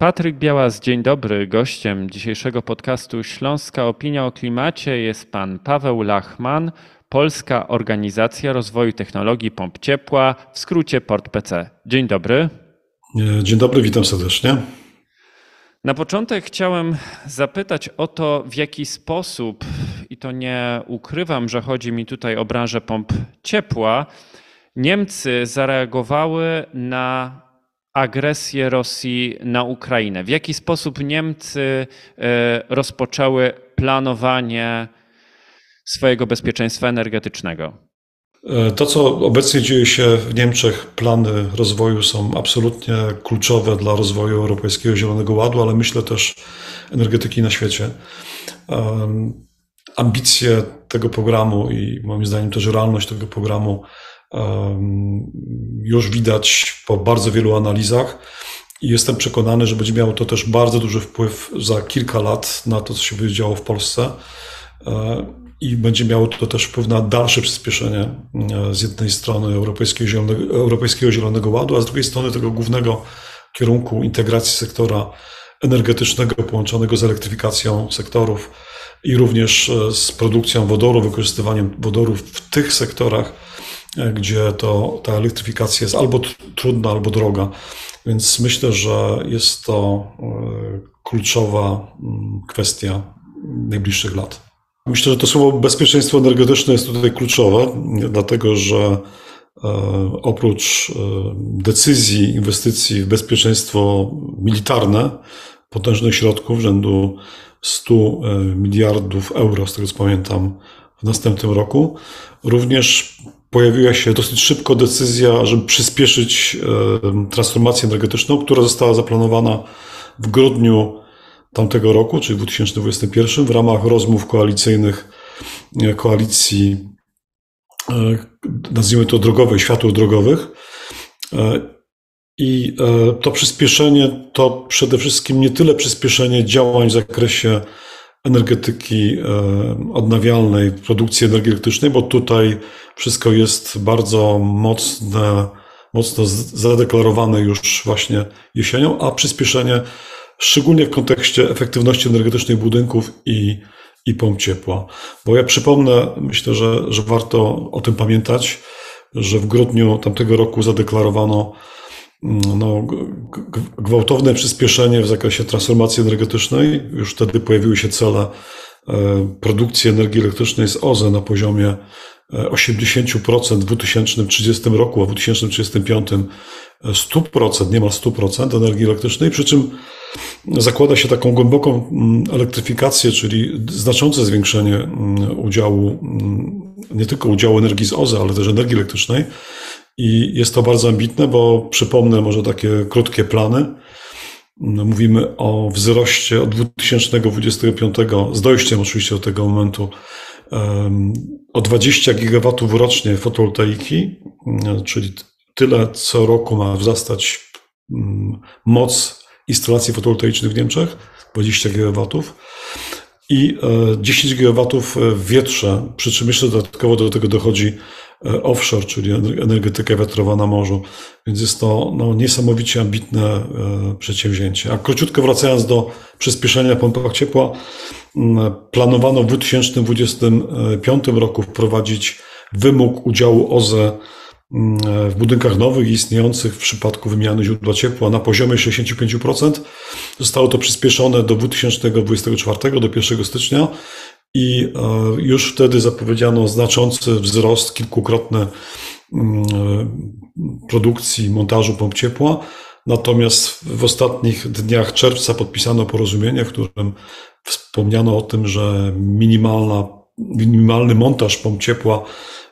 Patryk Białas, dzień dobry. Gościem dzisiejszego podcastu Śląska Opinia o Klimacie jest pan Paweł Lachman, Polska Organizacja Rozwoju Technologii Pomp Ciepła, w skrócie PortPC. Dzień dobry. Dzień dobry, witam serdecznie. Na początek chciałem zapytać o to, w jaki sposób, i to nie ukrywam, że chodzi mi tutaj o branżę pomp ciepła, Niemcy zareagowały na agresję Rosji na Ukrainę. W jaki sposób Niemcy e, rozpoczęły planowanie swojego bezpieczeństwa energetycznego? E, to, co obecnie dzieje się w Niemczech, plany rozwoju są absolutnie kluczowe dla rozwoju Europejskiego Zielonego Ładu, ale myślę też energetyki na świecie. Ambicje tego programu i moim zdaniem też realność tego programu już widać po bardzo wielu analizach i jestem przekonany, że będzie miało to też bardzo duży wpływ za kilka lat na to, co się będzie działo w Polsce. E, i będzie miało to też wpływ na dalsze przyspieszenie e, z jednej strony Europejskiego Zielonego, Europejskiego Zielonego Ładu, a z drugiej strony tego głównego kierunku integracji sektora energetycznego połączonego z elektryfikacją sektorów i również e, z produkcją wodoru, wykorzystywaniem wodoru w tych sektorach, gdzie to, ta elektryfikacja jest albo trudna, albo droga. Więc myślę, że jest to e, kluczowa mm, kwestia najbliższych lat. Myślę, że to słowo bezpieczeństwo energetyczne jest tutaj kluczowe, dlatego że e, oprócz decyzji inwestycji w bezpieczeństwo militarne, potężnych środków rzędu 100 miliardów euro, z tego co pamiętam, w następnym roku, również pojawiła się dosyć szybko decyzja, żeby przyspieszyć e, transformację energetyczną, która została zaplanowana w grudniu tamtego roku, czyli 2021, w ramach rozmów koalicyjnych e, koalicji, e, nazwijmy to drogowej, światów drogowych. I to przyspieszenie to przede wszystkim nie tyle przyspieszenie działań w zakresie energetyki e, odnawialnej, produkcji energii elektrycznej, bo tutaj wszystko jest bardzo mocne, mocno zadeklarowane już właśnie jesienią, a przyspieszenie szczególnie w kontekście efektywności energetycznej budynków i, i pomp ciepła. Bo ja przypomnę, myślę, że, że warto o tym pamiętać, że w grudniu tamtego roku zadeklarowano no, gwałtowne przyspieszenie w zakresie transformacji energetycznej. Już wtedy pojawiły się cele e, produkcji energii elektrycznej z OZE na poziomie 80% e, w 2030 roku, a w 2035 100%, niemal 100% energii elektrycznej, przy czym zakłada się taką głęboką mm, elektryfikację, czyli znaczące zwiększenie mm, udziału, mm, nie tylko udziału energii z OZE, ale też energii elektrycznej. I jest to bardzo ambitne, bo przypomnę może takie krótkie plany. No, mówimy o wzroście od 2025, z dojściem oczywiście do tego momentu, o 20 gigawatów rocznie fotowoltaiki, czyli tyle co roku ma wzrastać mm, moc instalacji fotowoltaicznych w Niemczech, 20 gigawatów i 10 e, gigawatów w wietrze, przy czym jeszcze dodatkowo do tego dochodzi E, offshore, czyli energetykę wiatrową na morzu. Więc jest to no, niesamowicie ambitne e, przedsięwzięcie. A króciutko wracając do przyspieszenia pompach ciepła, planowano w 2025 roku wprowadzić wymóg udziału OZE w budynkach nowych i istniejących w przypadku wymiany źródła ciepła na poziomie 65%. Zostało to przyspieszone do 2024, do 1 stycznia i e, już wtedy zapowiedziano znaczący wzrost, kilkukrotny mm, e, produkcji, montażu pomp ciepła. Natomiast w ostatnich dniach czerwca podpisano porozumienie, w którym wspomniano o tym, że minimalna, minimalny montaż pomp ciepła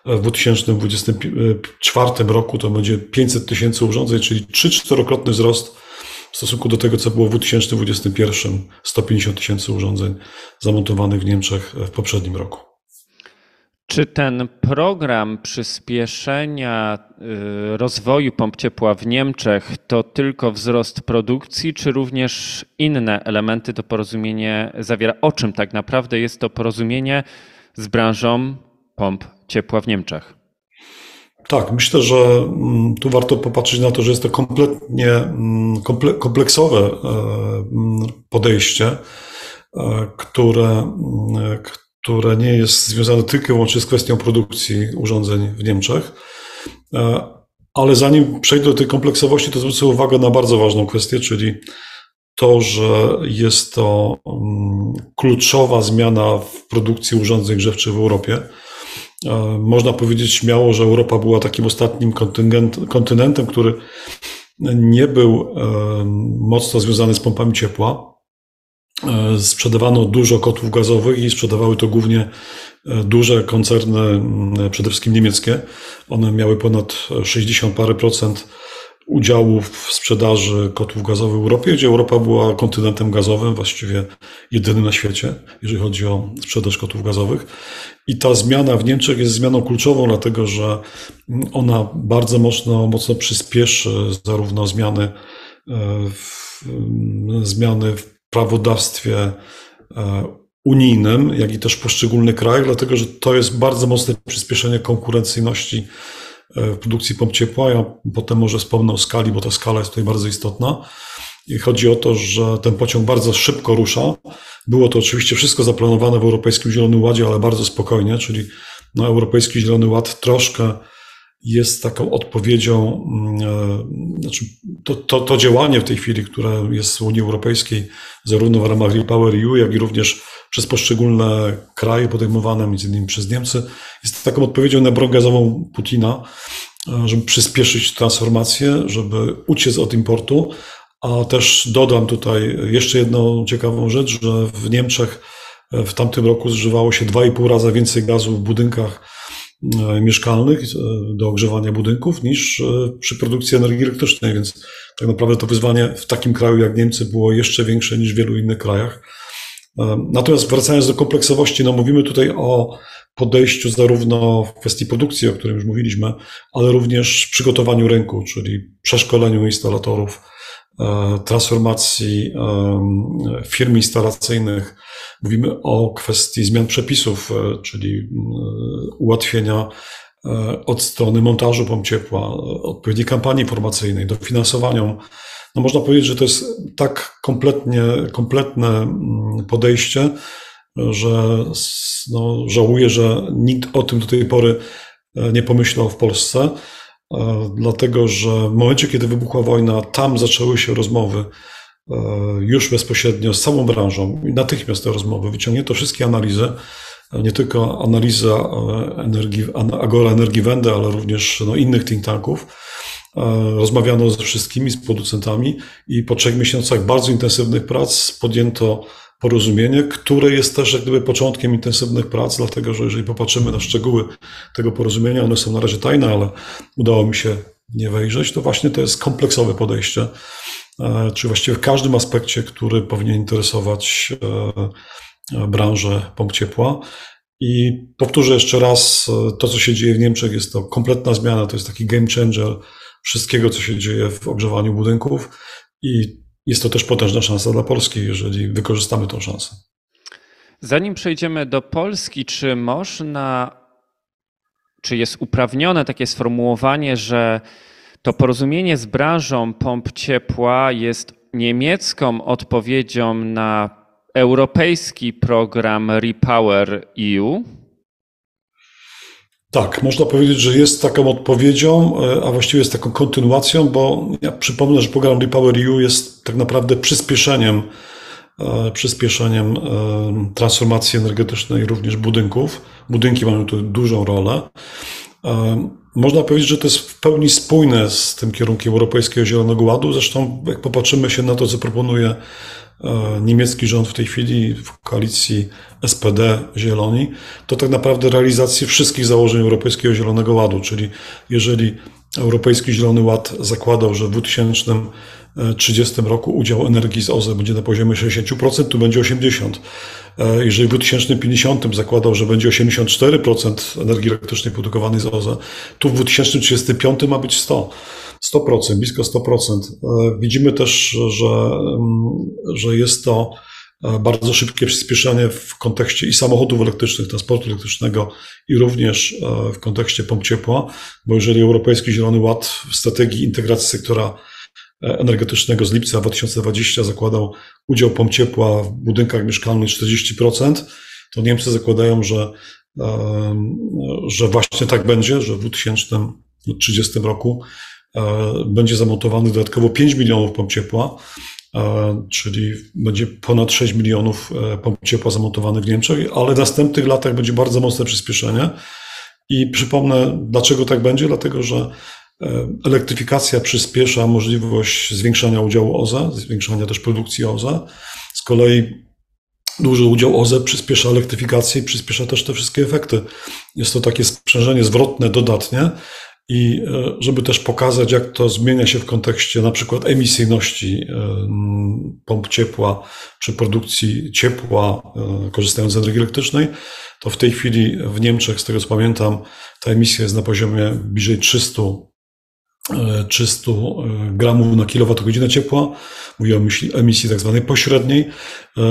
w 2024 roku to będzie 500 tysięcy urządzeń, czyli 3-4-krotny wzrost stosunku do tego, co było w 2021, 150 tysięcy urządzeń zamontowanych w Niemczech w poprzednim roku. Czy ten program przyspieszenia y, rozwoju pomp ciepła w Niemczech to tylko wzrost produkcji, czy również inne elementy to porozumienie zawiera? O czym tak naprawdę jest to porozumienie z branżą pomp ciepła w Niemczech? Tak, myślę, że mm, tu warto popatrzeć na to, że jest to kompletnie mm, kompleksowe e, mm, podejście, e, które, które nie jest związane tylko i wyłącznie z kwestią produkcji urządzeń w Niemczech. E, ale zanim przejdę do tej kompleksowości, to zwrócę uwagę na bardzo ważną kwestię, czyli to, że jest to kluczowa zmiana w produkcji urządzeń grzewczych w Europie. E, można powiedzieć śmiało, że Europa była takim ostatnim kontynentem, który nie był e, mocno związany z pompami ciepła. E, sprzedawano dużo kotłów gazowych i sprzedawały to głównie duże koncerny, przede wszystkim niemieckie. One miały ponad 60 parę procent udziałów w sprzedaży kotłów gazowych w Europie, gdzie Europa była kontynentem gazowym, właściwie jedynym na świecie, jeżeli chodzi o sprzedaż kotłów gazowych. I ta zmiana w Niemczech jest zmianą kluczową, dlatego że ona bardzo mocno, mocno przyspieszy zarówno zmiany e, w, zmiany w prawodawstwie e, unijnym, jak i też poszczególnych krajach, dlatego że to jest bardzo mocne przyspieszenie konkurencyjności produkcji pomp ciepła. Ja potem może wspomnę o skali, bo ta skala jest tutaj bardzo istotna. I chodzi o to, że ten pociąg bardzo szybko rusza. Było to oczywiście wszystko zaplanowane w Europejskim Zielonym Ładzie, ale bardzo spokojnie, czyli no, Europejski Zielony Ład troszkę jest taką odpowiedzią, mm, e, znaczy to, to, to działanie w tej chwili, które jest w Unii Europejskiej, zarówno w ramach Repower EU, jak i również przez poszczególne kraje podejmowane, między innymi przez Niemcy, jest taką odpowiedzią na broń gazową Putina, e, żeby przyspieszyć transformację, żeby uciec od importu, a też dodam tutaj jeszcze jedną ciekawą rzecz, że w Niemczech e, w tamtym roku zużywało się 2,5 razy więcej gazu w budynkach e, mieszkalnych do ogrzewania budynków niż przy produkcji energii elektrycznej, więc tak naprawdę to wyzwanie w takim kraju jak Niemcy było jeszcze większe niż w wielu innych krajach. Natomiast wracając do kompleksowości, no mówimy tutaj o podejściu zarówno w kwestii produkcji, o którym już mówiliśmy, ale również przygotowaniu rynku, czyli przeszkoleniu instalatorów, e, transformacji firm instalacyjnych. Mówimy o kwestii zmian przepisów, e, czyli ułatwienia e, od strony montażu pomp ciepła, odpowiedniej kampanii informacyjnej, dofinansowaniu no można powiedzieć, że to jest tak kompletnie, kompletne mm, podejście, że no, żałuję, że nikt o tym do tej pory e, nie pomyślał w Polsce, e, dlatego że w momencie, kiedy wybuchła wojna, tam zaczęły się rozmowy e, już bezpośrednio z całą branżą i natychmiast te rozmowy. Wyciągnięto wszystkie analizy, nie tylko analiza energii, Agora Energiewende, ale również no, innych think tanków rozmawiano ze wszystkimi, z producentami i po trzech miesiącach bardzo intensywnych prac. Podjęto porozumienie, które jest też jak gdyby początkiem intensywnych prac, dlatego że jeżeli popatrzymy na szczegóły tego porozumienia, one są na razie tajne, ale udało mi się nie wejrzeć, to właśnie to jest kompleksowe podejście, e, czy właściwie w każdym aspekcie, który powinien interesować e, branżę pomp ciepła. I powtórzę jeszcze raz, to co się dzieje w Niemczech jest to kompletna zmiana, to jest taki game changer wszystkiego, co się dzieje w ogrzewaniu budynków i jest to też potężna szansa dla Polski, jeżeli wykorzystamy tę szansę. Zanim przejdziemy do Polski, czy można, czy jest uprawnione takie sformułowanie, że to porozumienie z branżą pomp ciepła jest niemiecką odpowiedzią na europejski program Repower EU? Tak, można powiedzieć, że jest taką odpowiedzią, e, a właściwie jest taką kontynuacją, bo ja przypomnę, że program Repower EU jest tak naprawdę przyspieszeniem, e, przyspieszeniem e, transformacji energetycznej również budynków. Budynki mają tu dużą rolę. Można powiedzieć, że to jest w pełni spójne z tym kierunkiem Europejskiego Zielonego Ładu. Zresztą, jak popatrzymy się na to, co proponuje niemiecki rząd w tej chwili w koalicji SPD Zieloni, to tak naprawdę realizacji wszystkich założeń Europejskiego Zielonego Ładu, czyli jeżeli Europejski Zielony Ład zakładał, że w 2030 roku udział energii z OZE będzie na poziomie 60%, tu będzie 80%. E, jeżeli w 2050 zakładał, że będzie 84% energii elektrycznej produkowanej z OZE, tu w 2035 ma być 100%. 100%, blisko 100%. E, widzimy też, że, mm, że jest to bardzo szybkie przyspieszenie w kontekście i samochodów elektrycznych, transportu elektrycznego i również w kontekście pomp ciepła, bo jeżeli Europejski Zielony Ład w strategii integracji sektora energetycznego z lipca 2020 zakładał udział pomp ciepła w budynkach mieszkalnych 40%, to Niemcy zakładają, że, że właśnie tak będzie, że w 2030 roku będzie zamontowany dodatkowo 5 milionów pomp ciepła, czyli będzie ponad 6 milionów e, pomp ciepła zamontowanych w Niemczech, ale w następnych latach będzie bardzo mocne przyspieszenie. I przypomnę, dlaczego tak będzie? Dlatego, że e, elektryfikacja przyspiesza możliwość zwiększania udziału OZE, zwiększania też produkcji OZE. Z kolei duży udział OZE przyspiesza elektryfikację i przyspiesza też te wszystkie efekty. Jest to takie sprzężenie zwrotne dodatnie, i e, żeby też pokazać, jak to zmienia się w kontekście na przykład emisyjności e, pomp ciepła czy produkcji ciepła e, korzystając z energii elektrycznej, to w tej chwili w Niemczech, z tego co pamiętam, ta emisja jest na poziomie bliżej 300 300 gramów na kilowatogodzinę ciepła. Mówię o emisji, emisji tak zwanej pośredniej,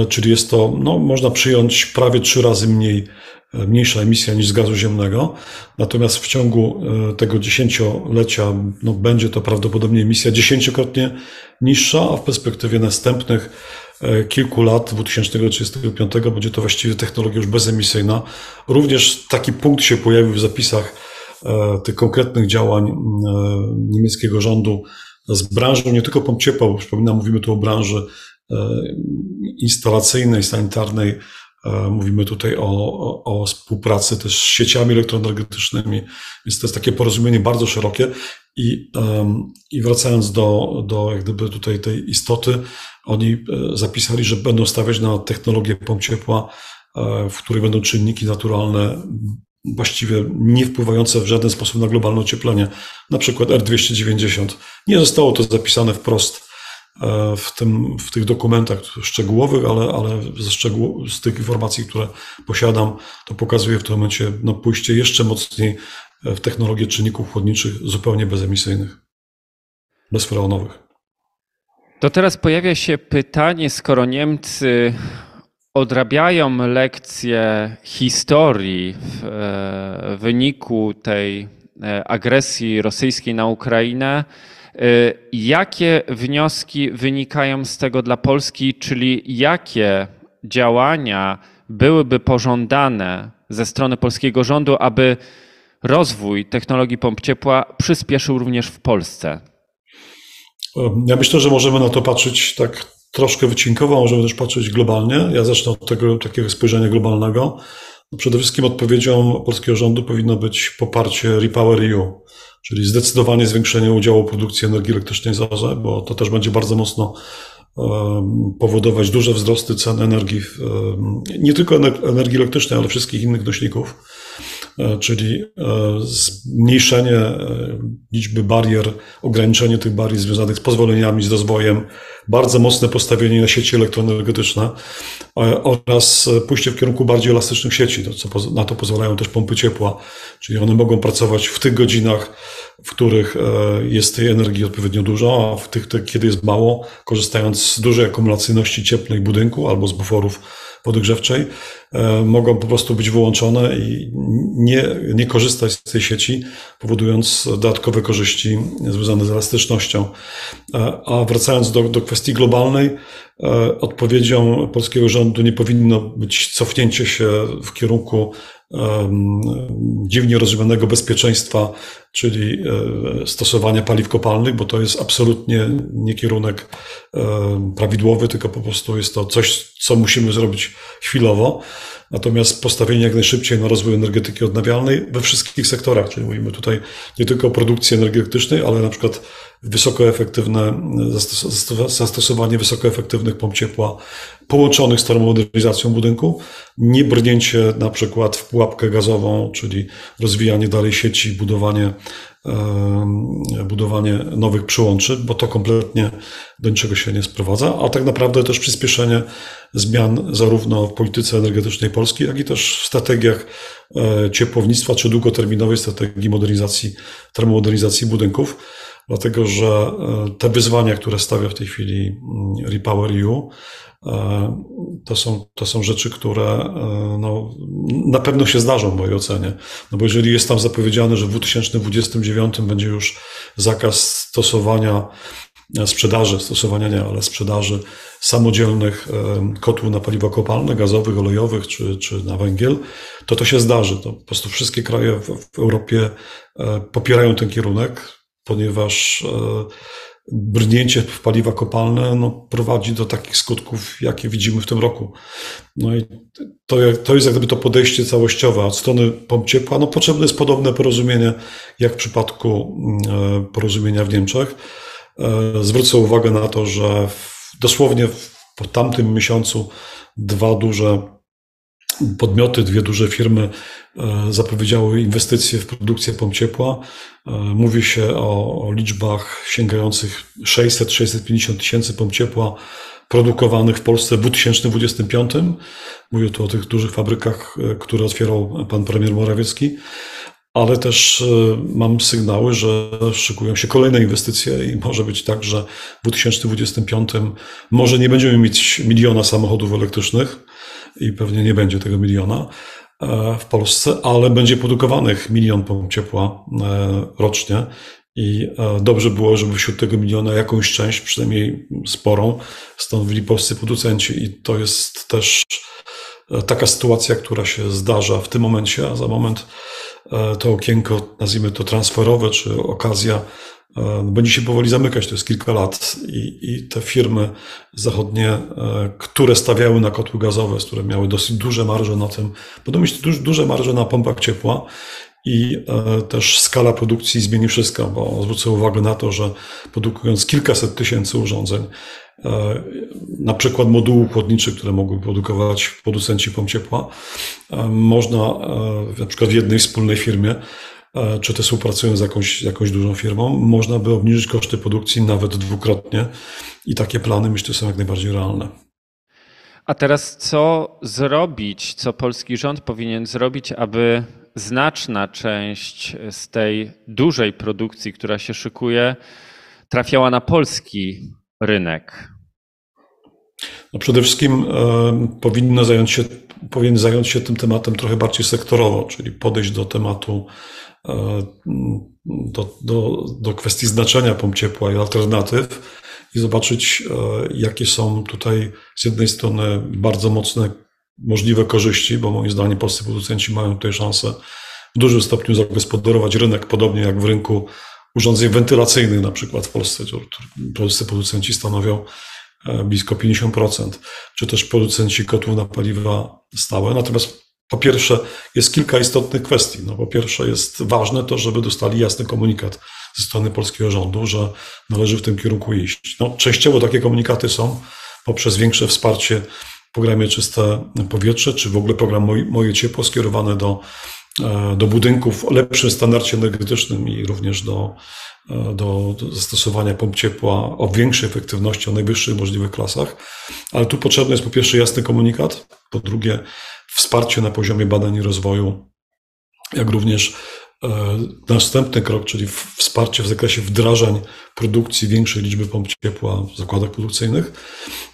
czyli jest to, no, można przyjąć prawie trzy razy mniej mniejsza emisja niż z gazu ziemnego. Natomiast w ciągu e, tego dziesięciolecia no, będzie to prawdopodobnie emisja dziesięciokrotnie niższa, a w perspektywie następnych e, kilku lat, 2035, będzie to właściwie technologia już bezemisyjna. Również taki punkt się pojawił w zapisach e, tych konkretnych działań niemieckiego rządu z branżą nie tylko pomp ciepła, bo przypominam, mówimy tu o branży instalacyjnej, sanitarnej, E, mówimy tutaj o, o, współpracy też z sieciami elektroenergetycznymi, więc to jest takie porozumienie bardzo szerokie. I, i wracając do, do jak gdyby tutaj tej istoty, oni e, zapisali, że będą stawiać na technologię pomp ciepła, e, w której będą czynniki naturalne właściwie nie wpływające w żaden sposób na globalne ocieplenie, na przykład R290. Nie zostało to zapisane wprost E, w, tym, w tych dokumentach szczegółowych, ale, ale ze szczegół, z tych informacji, które posiadam, to pokazuje w tym momencie no, pójście jeszcze mocniej e, w technologię czynników chłodniczych zupełnie bezemisyjnych, bezfreonowych. To teraz pojawia się pytanie, skoro Niemcy odrabiają lekcje historii w e, wyniku tej agresji rosyjskiej na Ukrainę, jakie wnioski wynikają z tego dla Polski, czyli jakie działania byłyby pożądane ze strony polskiego rządu, aby rozwój technologii pomp ciepła przyspieszył również w Polsce? Ja myślę, że możemy na to patrzeć tak troszkę wycinkowo, możemy też patrzeć globalnie. Ja zacznę od tego takiego spojrzenia globalnego. No przede wszystkim odpowiedzią polskiego rządu powinno być poparcie Repower EU czyli zdecydowanie zwiększenie udziału produkcji energii elektrycznej z OZE, bo to też będzie bardzo mocno powodować duże wzrosty cen energii, nie tylko energii elektrycznej, ale wszystkich innych nośników, czyli e, zmniejszenie e, liczby barier, ograniczenie tych barier związanych z pozwoleniami, z rozwojem, bardzo mocne postawienie na sieci elektroenergetyczne oraz pójście w kierunku bardziej elastycznych sieci, co na to pozwalają też pompy ciepła, czyli one mogą pracować w tych godzinach, w których e, jest tej energii odpowiednio dużo, a w tych, kiedy jest mało, korzystając z dużej akumulacyjności cieplnej budynku albo z buforów podgrzewczej, e, mogą po prostu być wyłączone i nie, nie korzystać z tej sieci, powodując dodatkowe korzyści związane z elastycznością. E, a wracając do, do kwestii globalnej, odpowiedzią polskiego rządu nie powinno być cofnięcie się w kierunku dziwnie rozumianego bezpieczeństwa, czyli e, stosowania paliw kopalnych, bo to jest absolutnie nie kierunek prawidłowy, tylko po prostu jest to coś, co musimy zrobić chwilowo. Natomiast postawienie jak najszybciej na rozwój energetyki odnawialnej we wszystkich sektorach, czyli mówimy tutaj nie tylko o produkcji energii elektrycznej, ale na przykład wysokoefektywne zastosowanie wysokoefektywnych pomp ciepła połączonych z termomodernizacją budynku, nie brnięcie na przykład w pułapkę gazową, czyli rozwijanie dalej sieci, budowanie, budowanie nowych przyłączy, bo to kompletnie do niczego się nie sprowadza, a tak naprawdę też przyspieszenie zmian zarówno w polityce energetycznej Polski, jak i też w strategiach e, ciepłownictwa czy długoterminowej strategii modernizacji, termomodernizacji budynków. dlatego że te wyzwania, które stawia w tej chwili mm, Repower EU, to są, to są rzeczy, które no, na pewno się zdarzą w mojej ocenie. No bo jeżeli jest tam zapowiedziane, że w 2029 będzie już zakaz stosowania sprzedaży, stosowania nie, ale sprzedaży samodzielnych kotłów na paliwa kopalne, gazowych, olejowych czy, czy na węgiel, to to się zdarzy. To po prostu wszystkie kraje w, w Europie e, popierają ten kierunek, ponieważ e, brnięcie w paliwa kopalne no, prowadzi do takich skutków, jakie widzimy w tym roku. No i to, to jest jak gdyby to podejście całościowe. Od strony pomp ciepła no, potrzebne jest podobne porozumienie, jak w przypadku mm, e, porozumienia w Niemczech. Zwrócę uwagę na to, że dosłownie w tamtym miesiącu dwa duże podmioty, dwie duże firmy e, zapowiedziały inwestycje w produkcję pomp ciepła. E, mówi się o, o liczbach sięgających 600-650 tysięcy pomp ciepła produkowanych w Polsce w 2025. Mówię tu o tych dużych fabrykach, które otwierał pan premier Morawiecki ale też e, mam sygnały, że szykują się kolejne inwestycje i może być tak, że w 2025 może nie będziemy mieć miliona samochodów elektrycznych i pewnie nie będzie tego miliona e, w Polsce, ale będzie produkowanych milion pomp ciepła e, rocznie. I dobrze było, żeby wśród tego miliona jakąś część, przynajmniej sporą, stanowili polscy producenci. I to jest też taka sytuacja, która się zdarza w tym momencie, a za moment E, to okienko, nazwijmy to transferowe, czy okazja, e, będzie się powoli zamykać. To jest kilka lat i, i te firmy zachodnie, e, które stawiały na kotły gazowe, które miały dosyć duże marże na tym, będą mieć duże, duże marże na pompach ciepła i też skala produkcji zmieni wszystko, bo zwrócę uwagę na to, że produkując kilkaset tysięcy urządzeń, E, na przykład modułów chłodniczych, które mogły produkować producenci pomp ciepła. E, można e, na przykład w jednej wspólnej firmie, czy też współpracując z jakąś, jakąś dużą firmą, można by obniżyć koszty produkcji nawet dwukrotnie i takie plany myślę są jak najbardziej realne. A teraz co zrobić, co polski rząd powinien zrobić, aby znaczna część z tej dużej produkcji, która się szykuje, trafiała na polski rynek? No przede wszystkim e, powinno zająć się, powinien zająć się tym tematem trochę bardziej sektorowo, czyli podejść do tematu, e, do, do, do kwestii znaczenia pomp ciepła i alternatyw i zobaczyć, e, jakie są tutaj z jednej strony bardzo mocne możliwe korzyści, bo moim zdaniem polscy producenci mają tutaj szansę w dużym stopniu zagospodarować rynek, podobnie jak w rynku urządzeń wentylacyjnych na przykład w Polsce. Polscy producenci stanowią e, blisko 50%, czy też producenci kotłów na paliwa stałe. Natomiast po pierwsze jest kilka istotnych kwestii. No, po pierwsze jest ważne to, żeby dostali jasny komunikat ze strony polskiego rządu, że należy w tym kierunku iść. No, częściowo takie komunikaty są poprzez większe wsparcie w programie Czyste Powietrze, czy w ogóle program Moje, Ciepło skierowane do do budynków o lepszym standardzie energetycznym i również do, e, do, do zastosowania pomp ciepła o większej efektywności, o najwyższych możliwych klasach. Ale tu potrzebny jest po pierwsze jasny komunikat, po drugie wsparcie na poziomie badań i rozwoju, jak również E, następny krok, czyli wsparcie w zakresie wdrażań produkcji większej liczby pomp ciepła w zakładach produkcyjnych.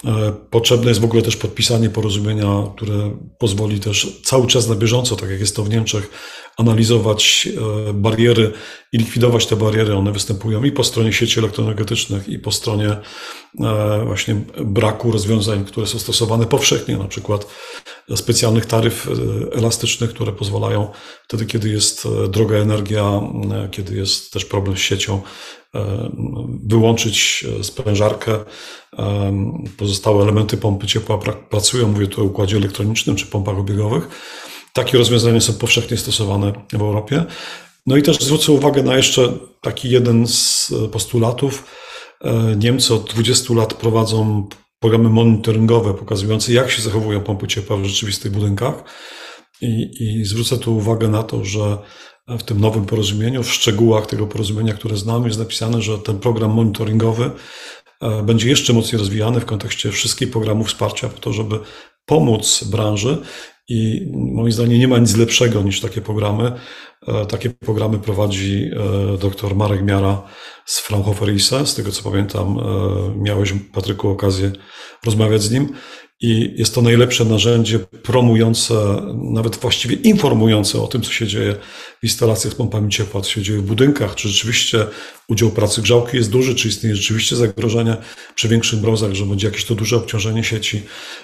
E, potrzebne jest w ogóle też podpisanie porozumienia, które pozwoli też cały czas na bieżąco, tak jak jest to w Niemczech, analizować e, bariery i likwidować te bariery. One występują i po stronie sieci elektroenergetycznych, i po stronie właśnie braku rozwiązań, które są stosowane powszechnie, na przykład specjalnych taryf elastycznych, które pozwalają wtedy, kiedy jest droga energia, e, kiedy jest też problem z siecią, e, wyłączyć e, sprężarkę. Pozostałe elementy pompy ciepła pracują, mówię tu o układzie elektronicznym czy pompach obiegowych. Takie rozwiązania są powszechnie stosowane w Europie. No i też zwrócę uwagę na jeszcze taki jeden z postulatów. Niemcy od 20 lat prowadzą programy monitoringowe pokazujące, jak się zachowują pompy ciepła w rzeczywistych budynkach. I, I zwrócę tu uwagę na to, że w tym nowym porozumieniu, w szczegółach tego porozumienia, które znam, jest napisane, że ten program monitoringowy e, będzie jeszcze mocniej rozwijany w kontekście wszystkich programów wsparcia, po to, żeby pomóc branży I moim zdaniem nie ma nic lepszego niż takie programy. Takie programy prowadzi dr Marek Miara z Fraunhofer ISE. Z tego co pamiętam, miałeś, Patryku, okazję rozmawiać z nim i jest to najlepsze narzędzie promujące, nawet właściwie informujące o tym, co się dzieje w instalacjach z pompami ciepła, co się dzieje w budynkach, czy rzeczywiście udział pracy grzałki jest duży, czy istnieje rzeczywiście zagrożenie przy większych mrozach, że będzie jakieś to duże obciążenie sieci.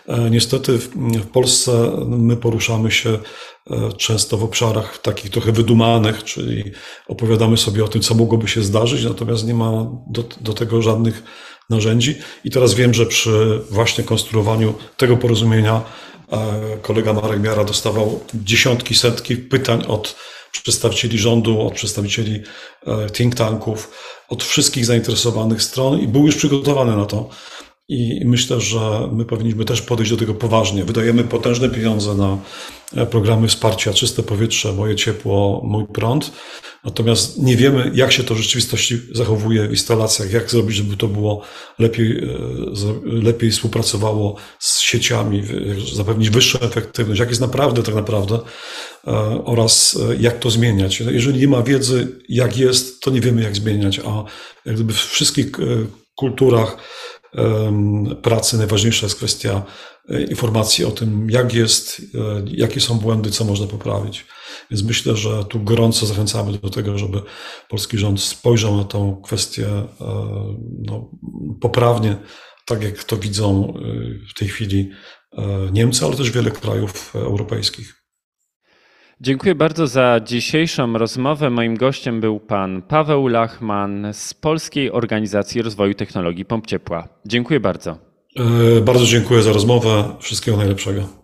E, niestety w, Polsce my poruszamy się e, często w obszarach takich trochę wydumanych, czyli opowiadamy sobie o tym, co mogłoby się zdarzyć, natomiast nie ma do, do tego żadnych narzędzi. I teraz wiem, że przy właśnie konstruowaniu tego porozumienia e, kolega Marek Miara dostawał dziesiątki, setki pytań od przedstawicieli rządu, od przedstawicieli e, think tanków, od wszystkich zainteresowanych stron i był już przygotowany na to. I myślę, że my powinniśmy też podejść do tego poważnie. Wydajemy potężne pieniądze na e, programy wsparcia Czyste Powietrze, Moje Ciepło, Mój Prąd. Natomiast nie wiemy, jak się to w rzeczywistości zachowuje w instalacjach, jak zrobić, żeby to było lepiej, e, lepiej współpracowało z sieciami, zapewnić wyższą efektywność, jak jest naprawdę tak naprawdę e, oraz jak to zmieniać. Jeżeli nie ma wiedzy, jak jest, to nie wiemy, jak zmieniać, a jak gdyby w wszystkich kulturach pracy najważniejsza jest kwestia e, informacji o tym, jak jest, e, jakie są błędy, co można poprawić. Więc myślę, że tu gorąco zachęcamy do tego, żeby polski rząd spojrzał na tą kwestię e, no, poprawnie, tak jak to widzą w tej chwili Niemcy, ale też wiele krajów europejskich. Dziękuję bardzo za dzisiejszą rozmowę. Moim gościem był pan Paweł Lachman z Polskiej Organizacji Rozwoju Technologii Pomp Ciepła. Dziękuję bardzo. Bardzo dziękuję za rozmowę. Wszystkiego najlepszego.